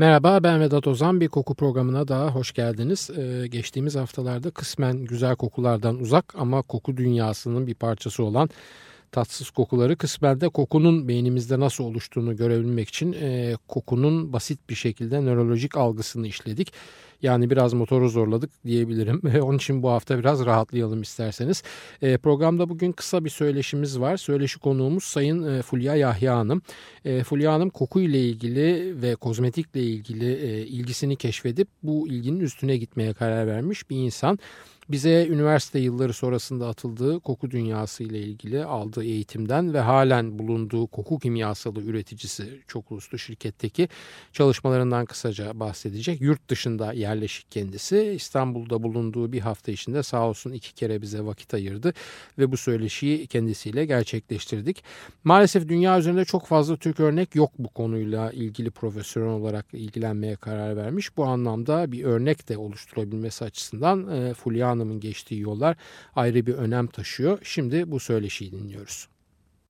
Merhaba ben Vedat Ozan bir koku programına daha hoş geldiniz. Ee, geçtiğimiz haftalarda kısmen güzel kokulardan uzak ama koku dünyasının bir parçası olan tatsız kokuları kısmen de kokunun beynimizde nasıl oluştuğunu görebilmek için e, kokunun basit bir şekilde nörolojik algısını işledik. Yani biraz motoru zorladık diyebilirim. Onun için bu hafta biraz rahatlayalım isterseniz. E, programda bugün kısa bir söyleşimiz var. Söyleşi konuğumuz Sayın e, Fulya Yahya Hanım. E, Fulya Hanım koku ile ilgili ve kozmetikle ilgili e, ilgisini keşfedip bu ilginin üstüne gitmeye karar vermiş bir insan bize üniversite yılları sonrasında atıldığı koku dünyası ile ilgili aldığı eğitimden ve halen bulunduğu koku kimyasalı üreticisi çok uluslu şirketteki çalışmalarından kısaca bahsedecek. Yurt dışında yerleşik kendisi. İstanbul'da bulunduğu bir hafta içinde sağ olsun iki kere bize vakit ayırdı ve bu söyleşiyi kendisiyle gerçekleştirdik. Maalesef dünya üzerinde çok fazla Türk örnek yok bu konuyla ilgili profesyonel olarak ilgilenmeye karar vermiş. Bu anlamda bir örnek de oluşturabilmesi açısından e, Fulya Hanım'ın geçtiği yollar ayrı bir önem taşıyor. Şimdi bu söyleşiyi dinliyoruz.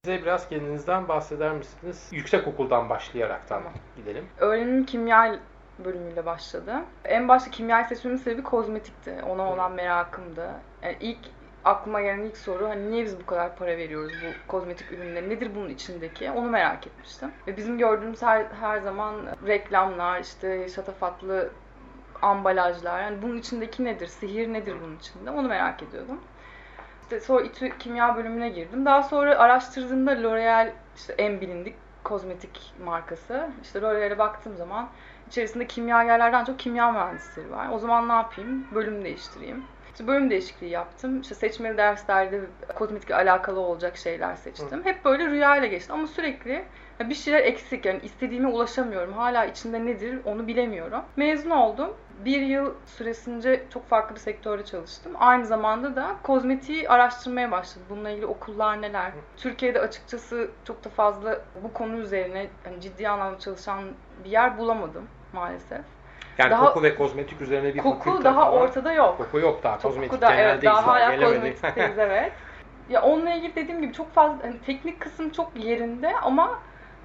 Bize biraz kendinizden bahseder misiniz? Yüksek okuldan başlayarak tamam. gidelim. Öğrenim kimya bölümüyle başladı. En başta kimya seçmemin sebebi kozmetikti. Ona olan merakımdı. Yani ilk aklıma gelen ilk soru hani niye biz bu kadar para veriyoruz bu kozmetik ürünlere? Nedir bunun içindeki? Onu merak etmiştim. Ve bizim gördüğümüz her, her zaman reklamlar, işte şatafatlı ambalajlar. Yani bunun içindeki nedir? Sihir nedir bunun içinde? Onu merak ediyordum. İşte sonra İTÜ kimya bölümüne girdim. Daha sonra araştırdığımda L'Oreal işte en bilindik kozmetik markası. İşte L'Oreal'e baktığım zaman içerisinde kimyagerlerden çok kimya mühendisleri var. O zaman ne yapayım? Bölüm değiştireyim. İşte bölüm değişikliği yaptım. İşte seçmeli derslerde kozmetikle alakalı olacak şeyler seçtim. Hı. Hep böyle rüyayla geçti ama sürekli bir şeyler eksik yani istediğime ulaşamıyorum. Hala içinde nedir onu bilemiyorum. Mezun oldum bir yıl süresince çok farklı bir sektörde çalıştım. Aynı zamanda da kozmetiği araştırmaya başladım. Bununla ilgili okullar neler? Türkiye'de açıkçası çok da fazla bu konu üzerine hani ciddi anlamda çalışan bir yer bulamadım maalesef. Yani daha, koku ve kozmetik üzerine bir koku daha falan. ortada yok. Koku yok daha. Kozmetik da, evet, daha hala kozmetikteyiz evet. Ya onunla ilgili dediğim gibi çok fazla hani teknik kısım çok yerinde ama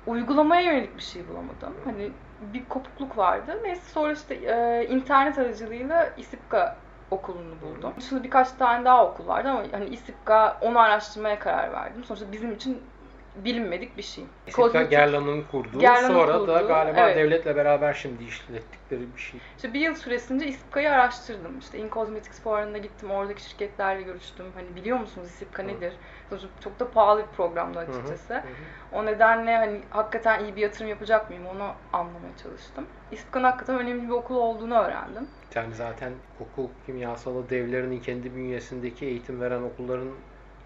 uygulamaya yönelik bir şey bulamadım. Hani bir kopukluk vardı. Neyse sonra işte e, internet aracılığıyla İSİPKA okulunu buldum. Dışında birkaç tane daha okul vardı ama hani İSİPKA onu araştırmaya karar verdim. Sonuçta bizim için bilinmedik bir şey. İSİPKA Gerlan'ın kurduğu, Gerlan'ın sonra kurduğu, da galiba evet. devletle beraber şimdi işlettikleri bir şey. İşte bir yıl süresince İSİPKA'yı araştırdım. İşte In Cosmetics fuarına gittim, oradaki şirketlerle görüştüm. Hani biliyor musunuz İSİPKA nedir? Sonuçta çok da pahalı bir programdı açıkçası. Hı hı. O nedenle hani hakikaten iyi bir yatırım yapacak mıyım onu anlamaya çalıştım. İSİPKA'nın hakikaten önemli bir okul olduğunu öğrendim. Yani zaten koku kimyasalı devlerinin kendi bünyesindeki eğitim veren okulların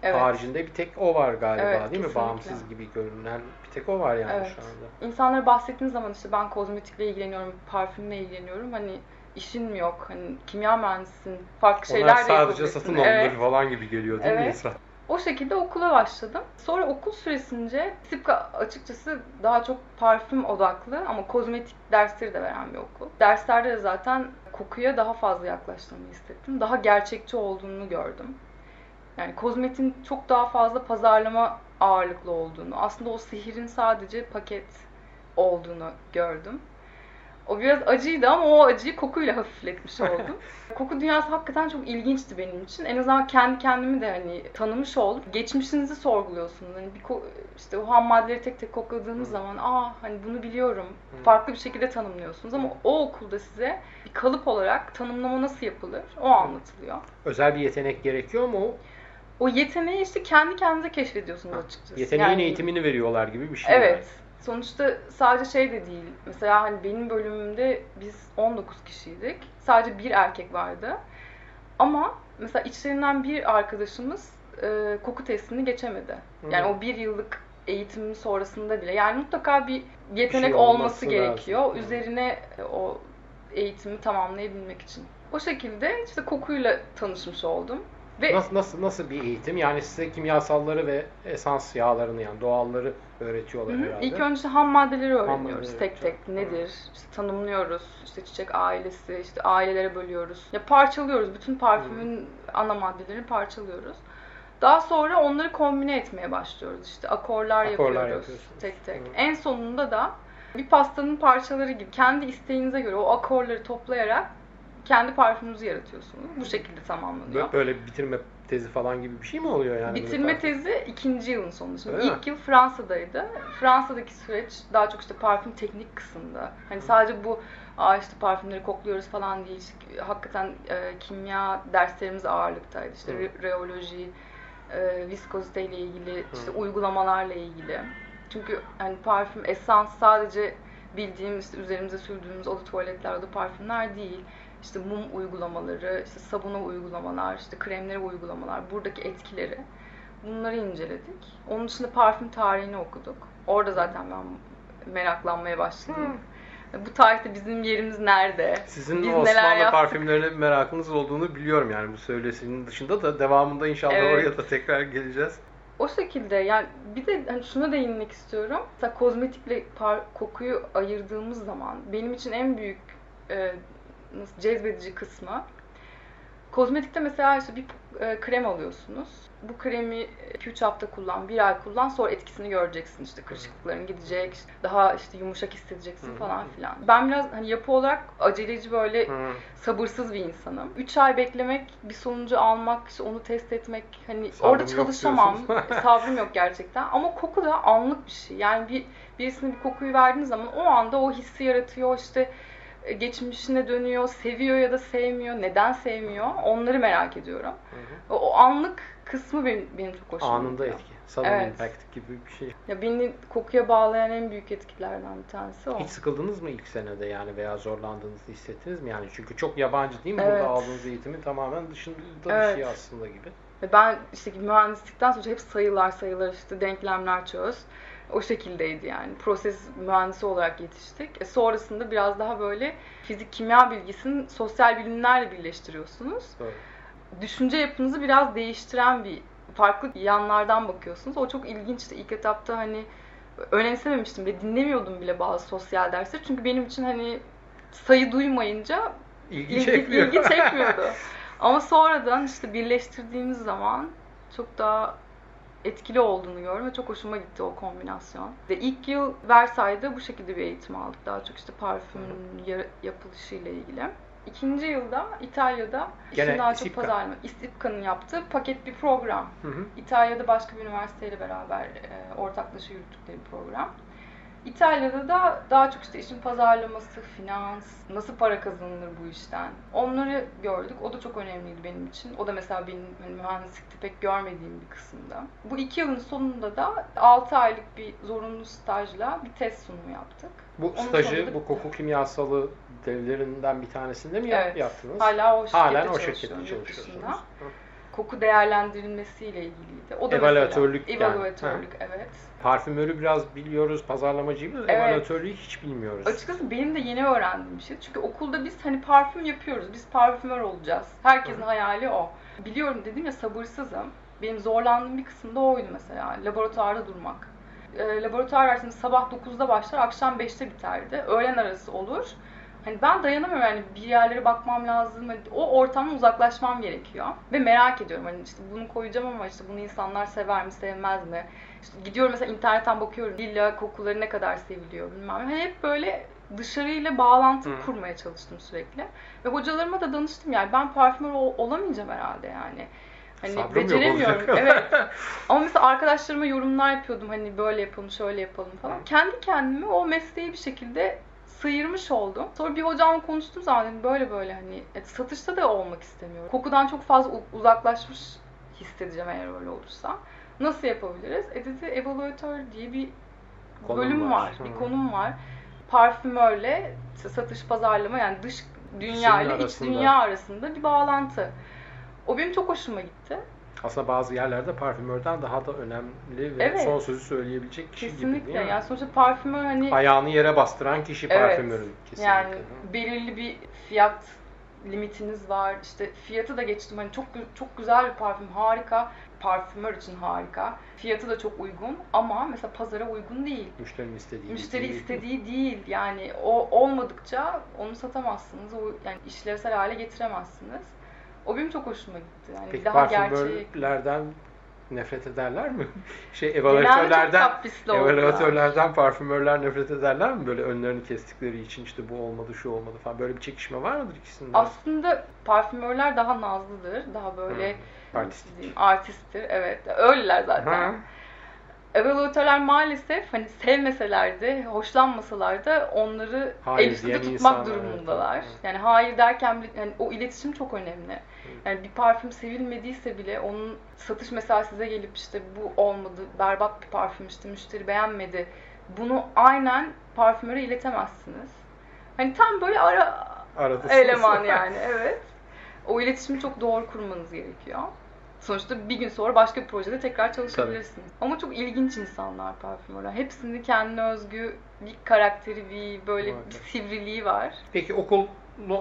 Evet. Haricinde bir tek o var galiba evet, değil kesinlikle. mi? Bağımsız gibi görünen bir tek o var yani evet. şu anda. İnsanlara bahsettiğiniz zaman işte ben kozmetikle ilgileniyorum, parfümle ilgileniyorum. Hani işin mi yok? Hani kimya mühendisisin, farklı Onlar şeyler de sadece satın alınır evet. falan gibi geliyor değil evet. mi insan? O şekilde okula başladım. Sonra okul süresince SİPKA açıkçası daha çok parfüm odaklı ama kozmetik dersleri de veren bir okul. Derslerde de zaten kokuya daha fazla yaklaştığımı hissettim. Daha gerçekçi olduğunu gördüm. Yani kozmetin çok daha fazla pazarlama ağırlıklı olduğunu, aslında o sihirin sadece paket olduğunu gördüm. O biraz acıydı ama o acıyı kokuyla hafifletmiş oldum. Koku dünyası hakikaten çok ilginçti benim için. En azından kendi kendimi de hani tanımış oldum. Geçmişinizi sorguluyorsunuz. Hani bir işte o ham maddeleri tek tek kokladığınız hmm. zaman aa hani bunu biliyorum. Hmm. Farklı bir şekilde tanımlıyorsunuz ama o okulda size bir kalıp olarak tanımlama nasıl yapılır o anlatılıyor. Özel bir yetenek gerekiyor mu? O yeteneği işte kendi kendinize keşfediyorsunuz açıkçası. Yeteneğin yani, eğitimini veriyorlar gibi bir şey. Evet. Yani. Sonuçta sadece şey de değil. Mesela hani benim bölümümde biz 19 kişiydik. Sadece bir erkek vardı. Ama mesela içlerinden bir arkadaşımız e, koku testini geçemedi. Yani Hı. o bir yıllık eğitimin sonrasında bile. Yani mutlaka bir yetenek bir şey olması, olması gerekiyor. Lazım. Üzerine o eğitimi tamamlayabilmek için. O şekilde işte kokuyla tanışmış oldum. Ve Nasıl, nasıl nasıl bir eğitim? Yani size kimyasalları ve esans yağlarını yani doğalları öğretiyorlar Hı hı. herhalde. İlk önce ham maddeleri öğreniyoruz maddeleri tek tek. Nedir? İşte tanımlıyoruz. İşte çiçek ailesi, işte ailelere bölüyoruz. Ya parçalıyoruz. Bütün parfümün ana maddelerini parçalıyoruz. Daha sonra onları kombine etmeye başlıyoruz. İşte akorlar, Akorlar yapıyoruz tek tek. Hı. En sonunda da bir pastanın parçaları gibi kendi isteğinize göre o akorları toplayarak kendi parfümünüzü yaratıyorsunuz. Bu şekilde tamamlanıyor. Bö- Böyle bitirme tezi falan gibi bir şey mi oluyor yani? Bitirme tezi ikinci yılın sonunda. Şimdi Öyle ilk yıl Fransa'daydı. Fransa'daki süreç daha çok işte parfüm teknik kısımda. Hani sadece bu Aa işte parfümleri kokluyoruz falan değil. İşte hakikaten e, kimya derslerimiz ağırlıktaydı. İşte re- reoloji, e, viskozite ile ilgili, işte uygulamalarla ilgili. Çünkü hani parfüm, esans sadece bildiğimiz işte üzerimize sürdüğümüz oda tuvaletler, oda parfümler değil. İşte mum uygulamaları, işte sabuna uygulamalar, işte kremlere uygulamalar, buradaki etkileri. Bunları inceledik. Onun dışında parfüm tarihini okuduk. Orada zaten ben meraklanmaya başladım. Bu tarihte bizim yerimiz nerede? Sizin Biz Osmanlı yaptık? parfümlerine merakınız olduğunu biliyorum yani bu söylesinin dışında da devamında inşallah Evet. oraya da tekrar geleceğiz. O şekilde yani bir de hani şuna değinmek istiyorum. Mesela kozmetikle par- kokuyu ayırdığımız zaman benim için en büyük e, nasıl cezbedici kısmı kozmetikte mesela işte bir e, krem alıyorsunuz. Bu kremi 2-3 hafta kullan, bir ay kullan sonra etkisini göreceksin işte kırışıklıkların gidecek, işte daha işte yumuşak hissedeceksin falan filan. Ben biraz hani yapı olarak aceleci böyle sabırsız bir insanım. 3 ay beklemek, bir sonucu almak, işte onu test etmek hani Sabrım orada çalışamam. diyorsun. Sabrım yok gerçekten. Ama koku da anlık bir şey. Yani bir birisine bir kokuyu verdiğiniz zaman o anda o hissi yaratıyor. işte e, geçmişine dönüyor, seviyor ya da sevmiyor, neden sevmiyor onları merak ediyorum. Hı O, o anlık kısmı benim, benim çok hoşuma Anında gidiyor. etki. Sudden Evet. impact gibi bir şey. Ya beni kokuya bağlayan en büyük etkilerden bir tanesi o. Hiç sıkıldınız mı ilk senede yani veya zorlandığınızı hissettiniz mi? Yani çünkü çok yabancı değil mi Evet. burada aldığınız eğitimin tamamen dışında bir Evet. şey aslında gibi. Ben işte mühendislikten sonra hep sayılar sayılar işte denklemler çöz. O şekildeydi yani. Proses mühendisi olarak yetiştik. E sonrasında biraz daha böyle fizik kimya bilgisini sosyal bilimlerle birleştiriyorsunuz. Doğru. Düşünce yapınızı biraz değiştiren bir farklı yanlardan bakıyorsunuz. O çok ilginçti. İlk etapta hani önemsememiştim ve dinlemiyordum bile bazı sosyal dersleri. Çünkü benim için hani sayı duymayınca İlgi, ilgi, çekmiyor. ilgi çekmiyordu. Ama sonradan işte birleştirdiğimiz zaman çok daha etkili olduğunu gördüm ve çok hoşuma gitti o kombinasyon. Ve ilk yıl Versailles'de bu şekilde bir eğitim aldık. Daha çok işte parfümün ya- yapılışıyla ilgili. İkinci yılda İtalya'da Gene işin daha çok pazarlama. İSİPKA'nın yaptığı paket bir program. Hı hı. İtalya'da başka bir üniversiteyle beraber e, ortaklaşa yürüttükleri bir program. İtalya'da da daha çok işte işin pazarlaması, finans, nasıl para kazanılır bu işten. Onları gördük. O da çok önemliydi benim için. O da mesela benim hani, mühendislikte pek görmediğim bir kısımda. Bu iki yılın sonunda da 6 aylık bir zorunlu stajla bir test sunumu yaptık. Bu Onun stajı sonunda- bu koku kimyasalı devlerinden bir tanesinde mi Evet. yaptınız? Hala o şirkette Halen o şirkette çalışıyorsunuz. Koku değerlendirilmesiyle ilgiliydi. O da Evaluatörlük mesela, yani. Evaluatörlük, evet. Parfümörü biraz biliyoruz, pazarlamacıyı biliyoruz, Evet. evaluatörlüğü hiç bilmiyoruz. Açıkçası benim de yeni öğrendiğim bir şey. Çünkü okulda biz hani parfüm yapıyoruz. Biz parfümör olacağız. Herkesin Hı. hayali o. Biliyorum dedim ya sabırsızım. Benim zorlandığım bir kısımda oydu mesela. Laboratuvarda durmak. E, laboratuvar dersimiz sabah 9'da başlar, akşam 5'te biterdi. Öğlen arası olur. Hani ben dayanamıyorum yani bir yerlere bakmam lazım. Hani o ortamdan uzaklaşmam gerekiyor. Ve merak ediyorum hani işte bunu koyacağım ama işte bunu insanlar sever mi sevmez mi? İşte gidiyorum mesela internetten bakıyorum. Lila kokuları ne kadar seviliyor bilmem. Hani hep böyle dışarıyla bağlantı Hı. kurmaya çalıştım sürekli. Ve hocalarıma da danıştım yani ben parfümör ol- olamayacağım herhalde yani. Hani Sabrım yok beceremiyorum. olacak. evet. Ama mesela arkadaşlarıma yorumlar yapıyordum hani böyle yapalım şöyle yapalım falan. Kendi kendime o mesleği bir şekilde sıyırmış oldum. Sonra bir hocamla konuştuğum zaman dedim böyle böyle hani e, satışta da olmak istemiyorum. Kokudan çok fazla uzaklaşmış hissedeceğim eğer öyle olursa. Nasıl yapabiliriz? E dedi evaluatör diye bir Konum bölüm var. var, bir konum var. Parfümörle satış pazarlama yani dış dünya ile iç dünya arasında bir bağlantı. O benim çok hoşuma gitti. Aslında bazı yerlerde parfümörden daha da önemli ve Evet. son sözü söyleyebilecek kişi gibi Kesinlikle. değil mi? Yani sonuçta parfümör hani Ayağını yere bastıran kişi Evet. parfümörün kesinlikle. yani belirli bir fiyat limitiniz var. İşte fiyatı da geçtim. Hani çok çok güzel bir parfüm, harika. Parfümör için harika. Fiyatı da çok uygun ama mesela pazara uygun değil. Müşterinin istediği Müşteri değil. istediği değil. Yani o olmadıkça onu satamazsınız. O yani işlevsel hale getiremezsiniz. O benim çok hoşuma gitti. Yani Peki daha parfümörlerden nefret ederler mi? Şey evaluatörlerden evaluatörlerden parfümörler nefret ederler mi? Böyle önlerini kestikleri için işte bu olmadı şu olmadı falan. Böyle bir çekişme var mıdır ikisinde? Aslında parfümörler daha nazlıdır. Daha böyle Hmm, diyeyim, artisttir. Evet. Öyleler zaten. Ha. Evaluatörler maalesef hani sevmeseler de, hoşlanmasalar da onları Hayır el üstünde diyen tutmak durumundalar. evet, evet. Yani hayır derken yani o iletişim çok önemli. Yani bir parfüm sevilmediyse bile onun satış mesela size gelip işte bu olmadı, berbat bir parfüm işte müşteri beğenmedi. Bunu aynen parfümöre iletemezsiniz. Hani tam böyle ara Aradasınız. eleman yani evet. O iletişimi çok doğru kurmanız gerekiyor. Sonuçta bir gün sonra başka bir projede tekrar çalışabilirsiniz. Ama çok ilginç insanlar parfümörler. Hepsinin kendine özgü bir karakteri, bir böyle Muhakkak. bir sivriliği var. Peki okullu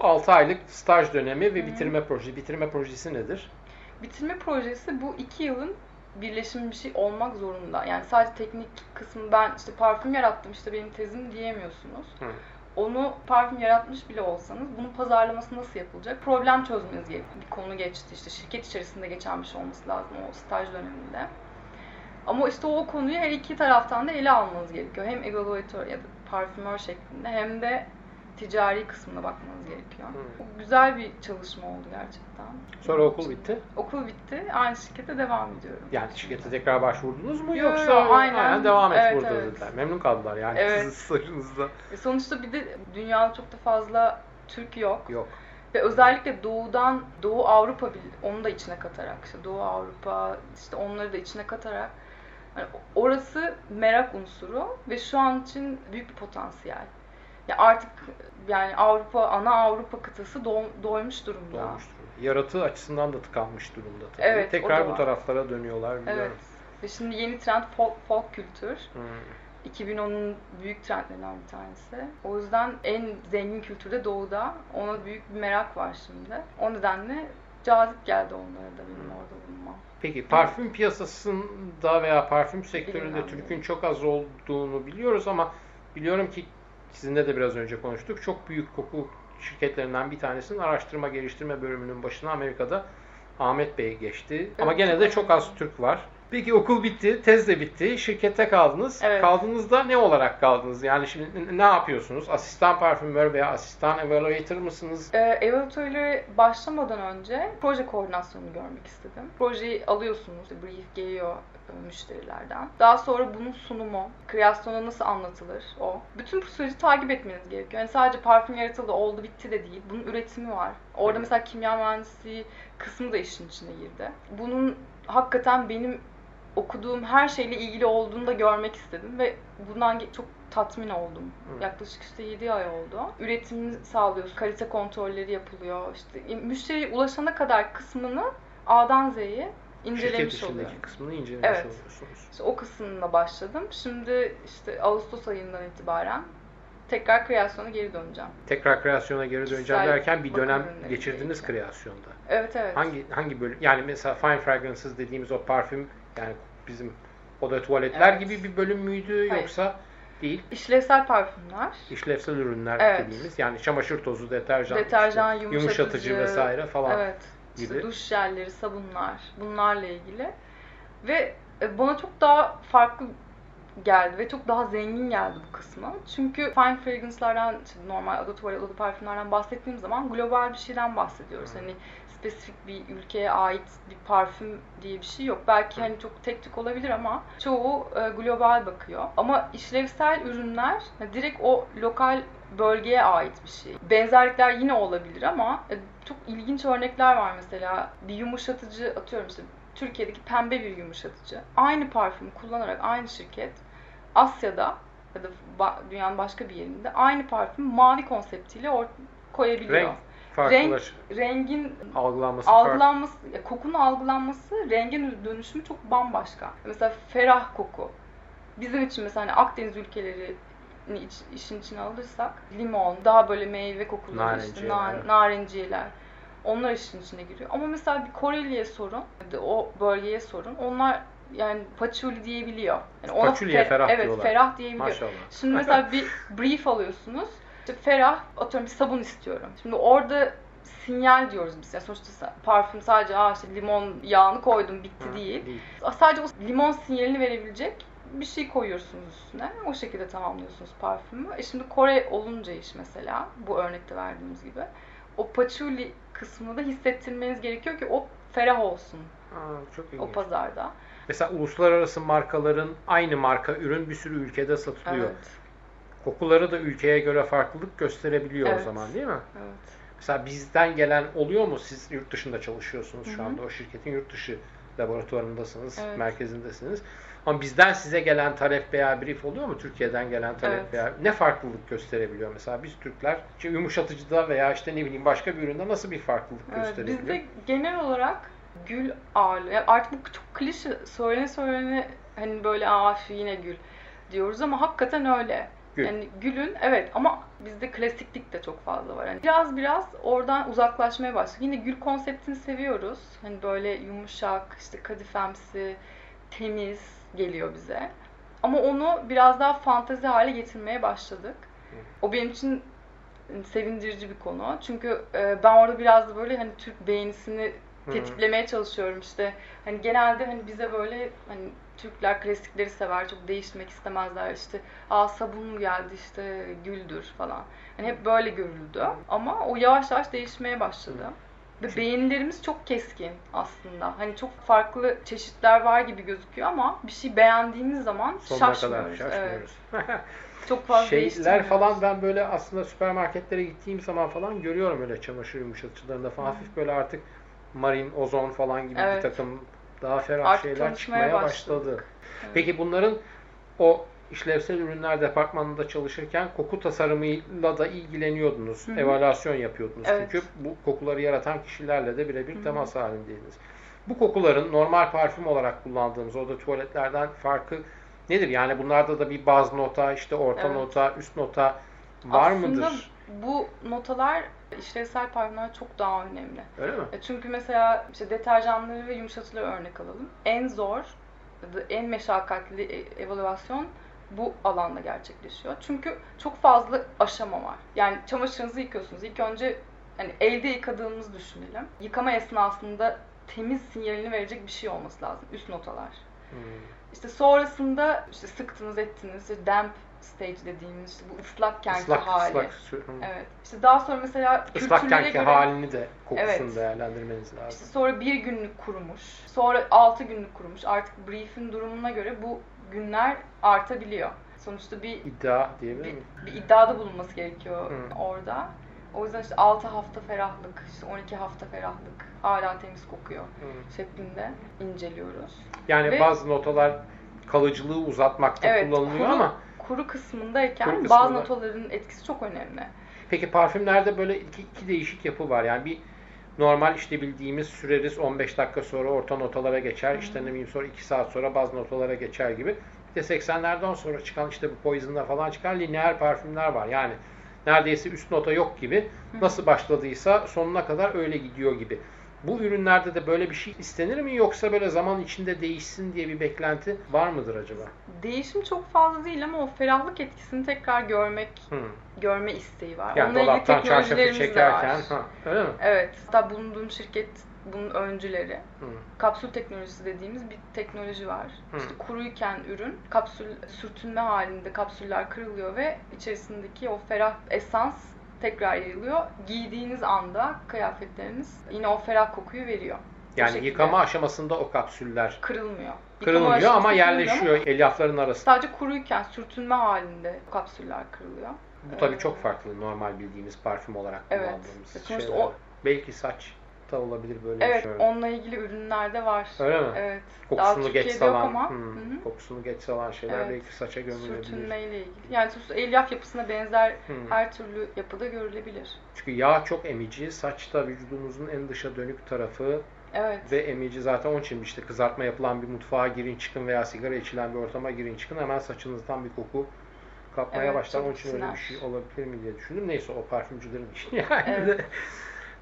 6 aylık staj dönemi ve bitirme projesi. Bitirme projesi nedir? Bitirme projesi bu iki yılın birleşimi bir şey olmak zorunda. Yani sadece teknik kısmı ben işte parfüm yarattım işte benim tezim diyemiyorsunuz. Hı. Onu parfüm yaratmış bile olsanız bunun pazarlaması nasıl yapılacak? Problem çözmeniz gerekiyor. Bir konu geçti işte şirket içerisinde geçen bir şey olması lazım o staj döneminde. Ama işte o konuyu her iki taraftan da ele almanız gerekiyor. Hem evaluatör ya da parfümör şeklinde hem de ticari kısmına bakmanız gerekiyor. Hı. Güzel bir çalışma oldu gerçekten. Sonra okul bitti. Okul bitti. Aynı şirkete devam ediyorum. Yani şirkete tekrar başvurdunuz mu Yo, yo, yoksa aynen. devam et Evet, burada evet. dediler. Memnun kaldılar yani Evet. sizin stajınızda. E sonuçta bir de dünyada çok da fazla Türk yok. Yok. Ve özellikle doğudan, Doğu Avrupa onu da içine katarak, işte Doğu Avrupa, işte onları da içine katarak hani orası merak unsuru ve şu an için büyük bir potansiyel. Ya artık yani Avrupa, ana Avrupa kıtası doğ- doymuş durumda. Doğmuş durumda. Yaratığı açısından da tıkanmış durumda tabii. Evet, Tekrar bu taraflara dönüyorlar biliyorum. Evet. Ve şimdi yeni trend folk, folk kültür. Hmm. 2010'un büyük trendlerinden bir tanesi. O yüzden en zengin kültürde doğuda. Ona büyük bir merak var şimdi. O nedenle cazip geldi onlara da benim orada bulunmam. Peki parfüm piyasasında veya parfüm sektöründe Bilmiyorum. Türk'ün çok az olduğunu biliyoruz ama biliyorum ki sizinle de biraz önce konuştuk. Çok büyük koku şirketlerinden bir tanesinin araştırma geliştirme bölümünün başına Amerika'da Ahmet Bey geçti. Ama Evet, gene çok de çok az. Türk var. Peki okul bitti, tez de bitti, şirkette kaldınız. Evet. Kaldığınızda ne olarak kaldınız? Yani şimdi ne yapıyorsunuz? Asistan parfümör veya asistan evaluator mısınız? Ee, evaluatörlere başlamadan önce proje koordinasyonunu görmek istedim. Projeyi alıyorsunuz, brief geliyor e, müşterilerden. Daha sonra bunun sunumu, kreasyona nasıl anlatılır o. Bütün bu süreci takip etmeniz gerekiyor. Yani sadece parfüm yaratıldı, oldu, bitti de değil. Bunun üretimi var. Orada mesela kimya mühendisliği kısmı da işin içine girdi. Bunun hakikaten benim okuduğum her şeyle ilgili olduğunu da görmek istedim ve bundan çok tatmin oldum. Hı. Yaklaşık işte 7 ay oldu. Üretimini sağlıyoruz, kalite kontrolleri yapılıyor. İşte müşteriye ulaşana kadar kısmını A'dan Z'ye incelemiş oluyorum. kısmını incelemiş Evet. oluyorsunuz. İşte o kısmına başladım. Şimdi işte Ağustos ayından itibaren tekrar kreasyona geri döneceğim. Tekrar kreasyona geri döneceğim Kişisel derken bir dönem geçirdiniz kreasyonda. Evet evet. Hangi hangi bölüm? Yani mesela fine fragrances dediğimiz o parfüm yani bizim oda tuvaletler Evet. gibi bir bölüm müydü Hayır. yoksa değil? İşlevsel parfümler. İşlevsel ürünler Evet. dediğimiz yani çamaşır tozu, deterjan, Deterjan, işte yumuşatıcı, vesaire falan. Evet. İşte gibi. duş jelleri, sabunlar bunlarla ilgili. Ve e, bana çok daha farklı geldi ve çok daha zengin geldi bu kısmı. Çünkü fine fragrance'lardan, işte normal oda tuvalet, oda parfümlerden bahsettiğim zaman global bir şeyden bahsediyoruz. Hı. Hani spesifik bir ülkeye ait bir parfüm diye bir şey yok. Belki hani çok tek tük olabilir ama çoğu e, global bakıyor. Ama işlevsel ürünler direkt o lokal bölgeye ait bir şey. Benzerlikler yine olabilir ama e, çok ilginç örnekler var mesela. Bir yumuşatıcı atıyorum işte Türkiye'deki pembe bir yumuşatıcı. Aynı parfümü kullanarak aynı şirket Asya'da ya da dünyanın başka bir yerinde aynı parfüm mavi konseptiyle or- koyabiliyor. Renk farklılar. Rengin algılanması farklı. algılanması, ya kokunun algılanması, rengin dönüşümü çok bambaşka. Mesela ferah koku. Bizim için mesela hani Akdeniz ülkeleri iç, işin içine alırsak limon, daha böyle meyve kokuları işte nar, narenciyeler. Onlar işin içine giriyor. Ama mesela bir Koreli'ye sorun, o bölgeye sorun. Onlar yani patchouli diyebiliyor. Yani ona Patchouli'ye fer- ferah evet, diyorlar. ferah diyebiliyor. Maşallah. Şimdi mesela bir brief alıyorsunuz. İşte ferah, atıyorum bir sabun istiyorum. Şimdi orada sinyal diyoruz biz. Yani sonuçta parfüm sadece Aa işte limon yağını koydum bitti Hı, değil. değil. Sadece o limon sinyalini verebilecek bir şey koyuyorsunuz üstüne. O şekilde tamamlıyorsunuz parfümü. E şimdi Kore olunca iş mesela bu örnekte verdiğimiz gibi. O patchouli kısmını da hissettirmeniz gerekiyor ki o ferah olsun Aa, çok o ilginç. pazarda. Mesela uluslararası markaların aynı marka ürün bir sürü ülkede satılıyor. Evet. Kokuları da ülkeye göre farklılık gösterebiliyor o Evet. zaman değil mi? Evet. Mesela bizden gelen oluyor mu? Siz yurt dışında çalışıyorsunuz Hı şu anda. O şirketin yurt dışı laboratuvarındasınız, Evet. merkezindesiniz. Ama bizden size gelen talep veya brief oluyor mu? Türkiye'den gelen talep Evet. veya ne farklılık gösterebiliyor mesela? Biz Türkler işte yumuşatıcıda veya işte ne bileyim başka bir üründe nasıl bir farklılık Evet, gösterebiliyor? bizde genel olarak gül ağırlığı. Yani artık bu çok klişe söylene söylene hani böyle aa yine gül diyoruz ama hakikaten öyle. Gül. Yani gülün evet ama bizde klasiklik de çok fazla var. Yani biraz biraz oradan uzaklaşmaya başladık. Yine gül konseptini seviyoruz. Hani böyle yumuşak, işte kadifemsi, temiz geliyor bize. Ama onu biraz daha fantezi hale getirmeye başladık. O benim için sevindirici bir konu. Çünkü e, ben orada biraz da böyle hani Türk beğenisini tetiklemeye çalışıyorum işte. Hani genelde hani bize böyle hani Türkler klasikleri sever, çok değiştirmek istemezler. İşte aa sabun geldi işte güldür falan. Hani hep böyle görüldü. Ama o yavaş yavaş değişmeye başladı. Ve beğenilerimiz çok keskin aslında. Hani çok farklı çeşitler var gibi gözüküyor ama bir şey beğendiğimiz zaman Sonuna kadar şaşmıyoruz. şaşmıyoruz. Evet. Çok fazla Şeyler falan ben böyle aslında süpermarketlere gittiğim zaman falan görüyorum öyle çamaşır yumuşatıcılarında falan. Hafif böyle artık marin, ozon falan gibi Evet. bir takım daha ferah Artık şeyler çıkmaya başladı. Evet. Peki bunların o işlevsel ürünler departmanında çalışırken koku tasarımıyla da ilgileniyordunuz. Hı hı. Evaluasyon yapıyordunuz. Evet. Çünkü bu kokuları yaratan kişilerle de birebir temas halindeydiniz. Bu kokuların normal parfüm olarak kullandığımız oda tuvaletlerden farkı nedir? Yani bunlarda da bir baz nota, işte orta Evet. nota, üst nota var Aslında mıdır? Bu notalar işlevsel parfümler çok daha önemli. Öyle mi? E Çünkü mesela işte deterjanları ve yumuşatıcıları örnek alalım. En zor, en meşakkatli e- evaluasyon bu alanda gerçekleşiyor. Çünkü çok fazla aşama var. Yani çamaşırınızı yıkıyorsunuz. İlk önce hani elde yıkadığımızı düşünelim. Yıkama esnasında temiz sinyalini verecek bir şey olması lazım. Üst notalar. Hmm. İşte sonrasında işte sıktınız ettiniz. işte damp stage dediğimiz işte bu ıslakken Islak, hali. ıslak, hı. Evet. İşte daha sonra mesela kültürlere Islakkenki göre halini de kokusunu Evet. değerlendirmeniz işte lazım. sonra bir günlük kurumuş. Sonra altı günlük kurumuş. Artık brief'in durumuna göre bu günler artabiliyor. Sonuçta bir İddia diyebilir bir, miyim? bir iddiada bulunması gerekiyor Hı. orada. O yüzden işte 6 hafta ferahlık, işte 12 hafta ferahlık hala temiz kokuyor Hı. şeklinde inceliyoruz. Yani Ve- bazı notalar kalıcılığı uzatmakta Evet, kullanılıyor kuru, ama kuru kısmındayken Kuru bazı notaların etkisi çok önemli. peki parfümlerde böyle iki, iki değişik yapı var. Yani bir normal işte bildiğimiz süreriz 15 dakika sonra orta notalara geçer. işte ne bileyim sonra 2 saat sonra bazı notalara geçer gibi. Bir de 80'lerden sonra çıkan işte bu Poison'da falan çıkan lineer parfümler var. Yani neredeyse üst nota yok gibi. Nasıl başladıysa sonuna kadar öyle gidiyor gibi. Bu ürünlerde de böyle bir şey istenir mi yoksa böyle zaman içinde değişsin diye bir beklenti var mıdır acaba? Değişim çok fazla değil ama o ferahlık etkisini tekrar görmek, Hı. görme isteği var. Yani Onunla ilgili teknolojilerimiz de çekerken var. ha, öyle mi? Evet. Hatta bulunduğum şirket bunun öncüleri. Hı. Kapsül teknolojisi dediğimiz bir teknoloji var. Hı. İşte kuruyken ürün kapsül sürtünme halinde kapsüller kırılıyor ve içerisindeki o ferah esans tekrar yayılıyor. Giydiğiniz anda kıyafetleriniz yine o ferah kokuyu veriyor. Yani yıkama aşamasında o kapsüller kırılmıyor. Kırılmıyor ama yerleşiyor elyafların arasında. Sadece kuruyken sürtünme halinde kapsüller kırılıyor. Bu tabii çok farklı normal bildiğimiz parfüm olarak Evet. kullandığımız Sonuçta şeyler. o- Belki saç da olabilir böyle bir Evet, şey. onunla ilgili ürünler de var. Öyle mi? Evet. Kokusunu Daha geç salan, ama. hmm, Hı kokusunu geç salan şeyler Evet. belki saça gömülebilir. Sürtünmeyle ilgili. Yani elyaf yapısına benzer Hmm. her türlü yapıda görülebilir. Çünkü yağ çok emici, saç da vücudumuzun en dışa dönük tarafı Evet. ve emici zaten onun için işte kızartma yapılan bir mutfağa girin çıkın veya sigara içilen bir ortama girin çıkın hemen saçınızdan bir koku kapmaya Evet, başlar. Onun için öyle bir şey olabilir mi diye düşündüm. Neyse o parfümcülerin işi yani. Evet.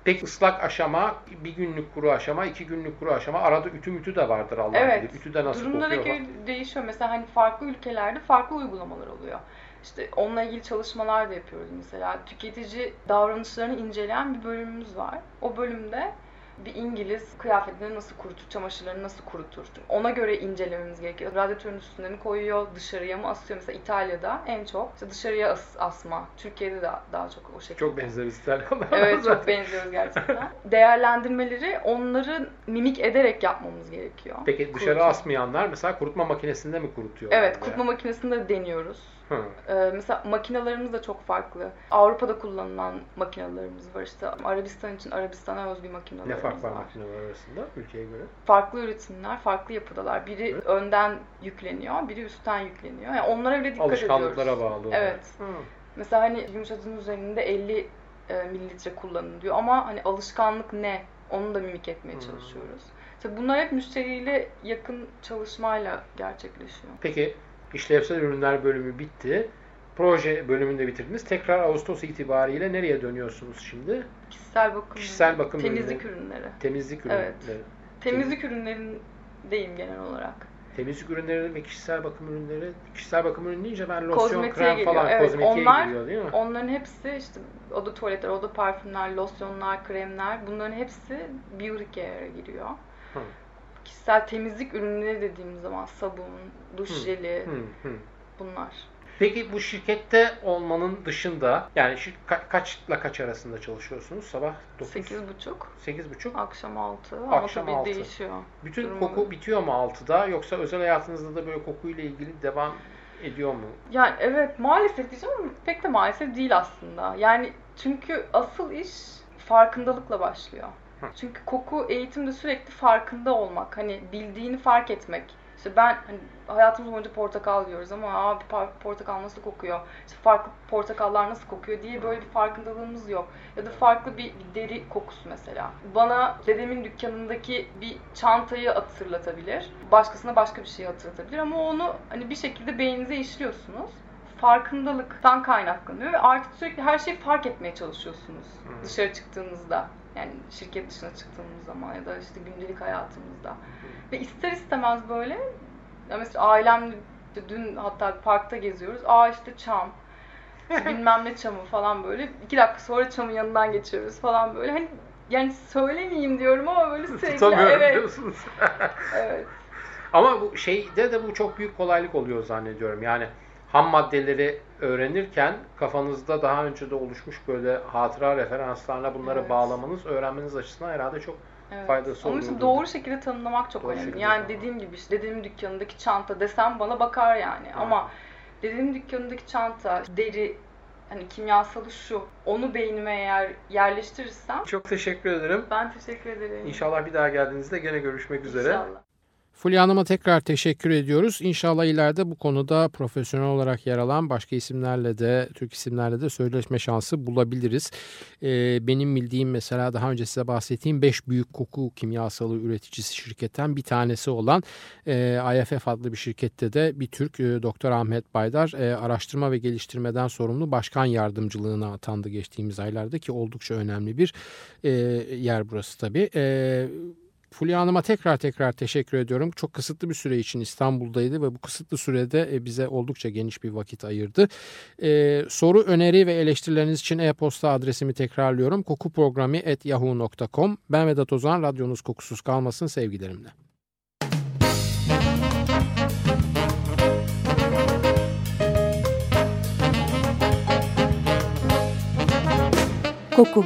Peki ıslak aşama, bir günlük kuru aşama, iki günlük kuru aşama. Arada ütü mütü de vardır Allah'ın Evet. bilir. Ütü de nasıl Durumlara kokuyor? göre değişiyor. Mesela hani farklı ülkelerde farklı uygulamalar oluyor. İşte onunla ilgili çalışmalar da yapıyoruz mesela. Tüketici davranışlarını inceleyen bir bölümümüz var. O bölümde bir İngiliz kıyafetlerini nasıl kurutur, çamaşırlarını nasıl kurutur? Ona göre incelememiz gerekiyor. Radyatörün üstüne mi koyuyor, dışarıya mı asıyor? Mesela İtalya'da en çok işte dışarıya as- asma. Türkiye'de de daha çok o şekilde. Çok benzeriz İtalyanlara. Evet çok benziyoruz gerçekten. Değerlendirmeleri onları mimik ederek yapmamız gerekiyor. Peki dışarı Kurutma. asmayanlar mesela kurutma makinesinde mi kurutuyor? Evet, kurutma makinesinde de deniyoruz. Hı. Ee, mesela makinalarımız da çok farklı. Avrupa'da kullanılan makinalarımız var işte. Arabistan için Arabistan'a özgü makinalarımız Ne fark var var. makineler arasında ülkeye göre? Farklı üretimler, farklı yapıdalar. Biri Evet. önden yükleniyor, biri üstten yükleniyor. Yani onlara bile dikkat Alışkanlıklara ediyoruz. bağlı. Evet. Hı. Mesela hani yumuşatıcının üzerinde 50 e, mililitre kullanın diyor ama hani alışkanlık ne? Onu da mimik etmeye Hmm. çalışıyoruz. İşte bunlar hep müşteriyle yakın çalışmayla gerçekleşiyor. Peki işlevsel ürünler bölümü bitti. Proje bölümünü de bitirdiniz. Tekrar Ağustos itibariyle nereye dönüyorsunuz şimdi? Kişisel bakım, Kişisel bakım temizlik ürünleri. ürünleri. Temizlik Evet. ürünleri. Temizlik ürünlerindeyim genel olarak. Temizlik ürünleri ve kişisel bakım ürünleri. Kişisel bakım ürünü deyince ben losyon, Kozmetiğe krem geliyor. falan Evet, kozmetiğe onlar- giriyor değil mi? Onların hepsi işte oda tuvaletler, oda parfümler, losyonlar, kremler bunların hepsi beauty care'a giriyor. Hı. Kişisel temizlik ürünleri dediğimiz zaman sabun, duş jeli hı. bunlar. Peki bu şirkette olmanın dışında yani şir- ka- kaçla kaç arasında çalışıyorsunuz? Sabah 9, 8.30, 8.30. akşam 6 ama Akşam tabii altı. değişiyor. Bütün Durumu- koku bitiyor mu 6'da yoksa özel hayatınızda da böyle kokuyla ilgili devam ediyor mu? Yani evet maalesef diyeceğim ama pek de maalesef değil aslında. Yani çünkü asıl iş farkındalıkla başlıyor. Hı. Çünkü koku eğitimde sürekli farkında olmak. Hani bildiğini fark etmek. İşte ben hani hayatımız boyunca portakal yiyoruz ama abi portakal nasıl kokuyor? İşte farklı portakallar nasıl kokuyor diye böyle bir farkındalığımız yok. Ya da farklı bir, deri kokusu mesela. Bana dedemin dükkanındaki bir çantayı hatırlatabilir. Başkasına başka bir şey hatırlatabilir ama onu hani bir şekilde beyninize işliyorsunuz. Farkındalıktan kaynaklanıyor ve artık sürekli her şeyi fark etmeye çalışıyorsunuz Hı. dışarı çıktığınızda. Yani şirket dışına çıktığımız zaman ya da işte gündelik hayatımızda. Ve ister istemez böyle ya mesela ailemle işte dün hatta parkta geziyoruz. Aa işte çam. bilmem ne çamı falan böyle. İki dakika sonra çamın yanından geçiyoruz falan böyle. Hani yani söylemeyeyim diyorum ama böyle sürekli Tutamıyorum evet. diyorsunuz. evet. Ama bu şeyde de bu çok büyük kolaylık oluyor zannediyorum. Yani ham maddeleri öğrenirken kafanızda daha önce de oluşmuş böyle hatıra referanslarla bunları Evet. bağlamanız, öğrenmeniz açısından herhalde çok Evet. faydası işte oluyordur. doğru şekilde tanımlamak çok Doğru önemli. Yani tanımlamak. dediğim gibi işte dedemin dükkanındaki çanta desem bana bakar yani. Ama dedemin dükkanındaki çanta, deri, hani kimyasalı şu, onu beynime eğer yerleştirirsem Çok teşekkür ederim. ben teşekkür ederim. İnşallah bir daha geldiğinizde gene görüşmek üzere. İnşallah. Fulya Hanım'a tekrar teşekkür ediyoruz. İnşallah ileride bu konuda profesyonel olarak yer alan başka isimlerle de, Türk isimlerle de söyleşme şansı bulabiliriz. Ee, benim bildiğim mesela daha önce size bahsettiğim 5 büyük koku kimyasalı üreticisi şirketten bir tanesi olan e, IFF adlı bir şirkette de bir Türk e, Doktor Ahmet Baydar e, araştırma ve geliştirmeden sorumlu başkan yardımcılığına atandı geçtiğimiz aylarda ki oldukça önemli bir e, yer burası tabii. E, Fulya Hanım'a tekrar tekrar teşekkür ediyorum. Çok kısıtlı bir süre için İstanbul'daydı ve bu kısıtlı sürede e, bize oldukça geniş bir vakit ayırdı. Ee, soru, öneri ve eleştirileriniz için e-posta adresimi tekrarlıyorum. kokuprogrami.yahoo.com Ben Vedat Ozan, radyonuz kokusuz kalmasın sevgilerimle. Koku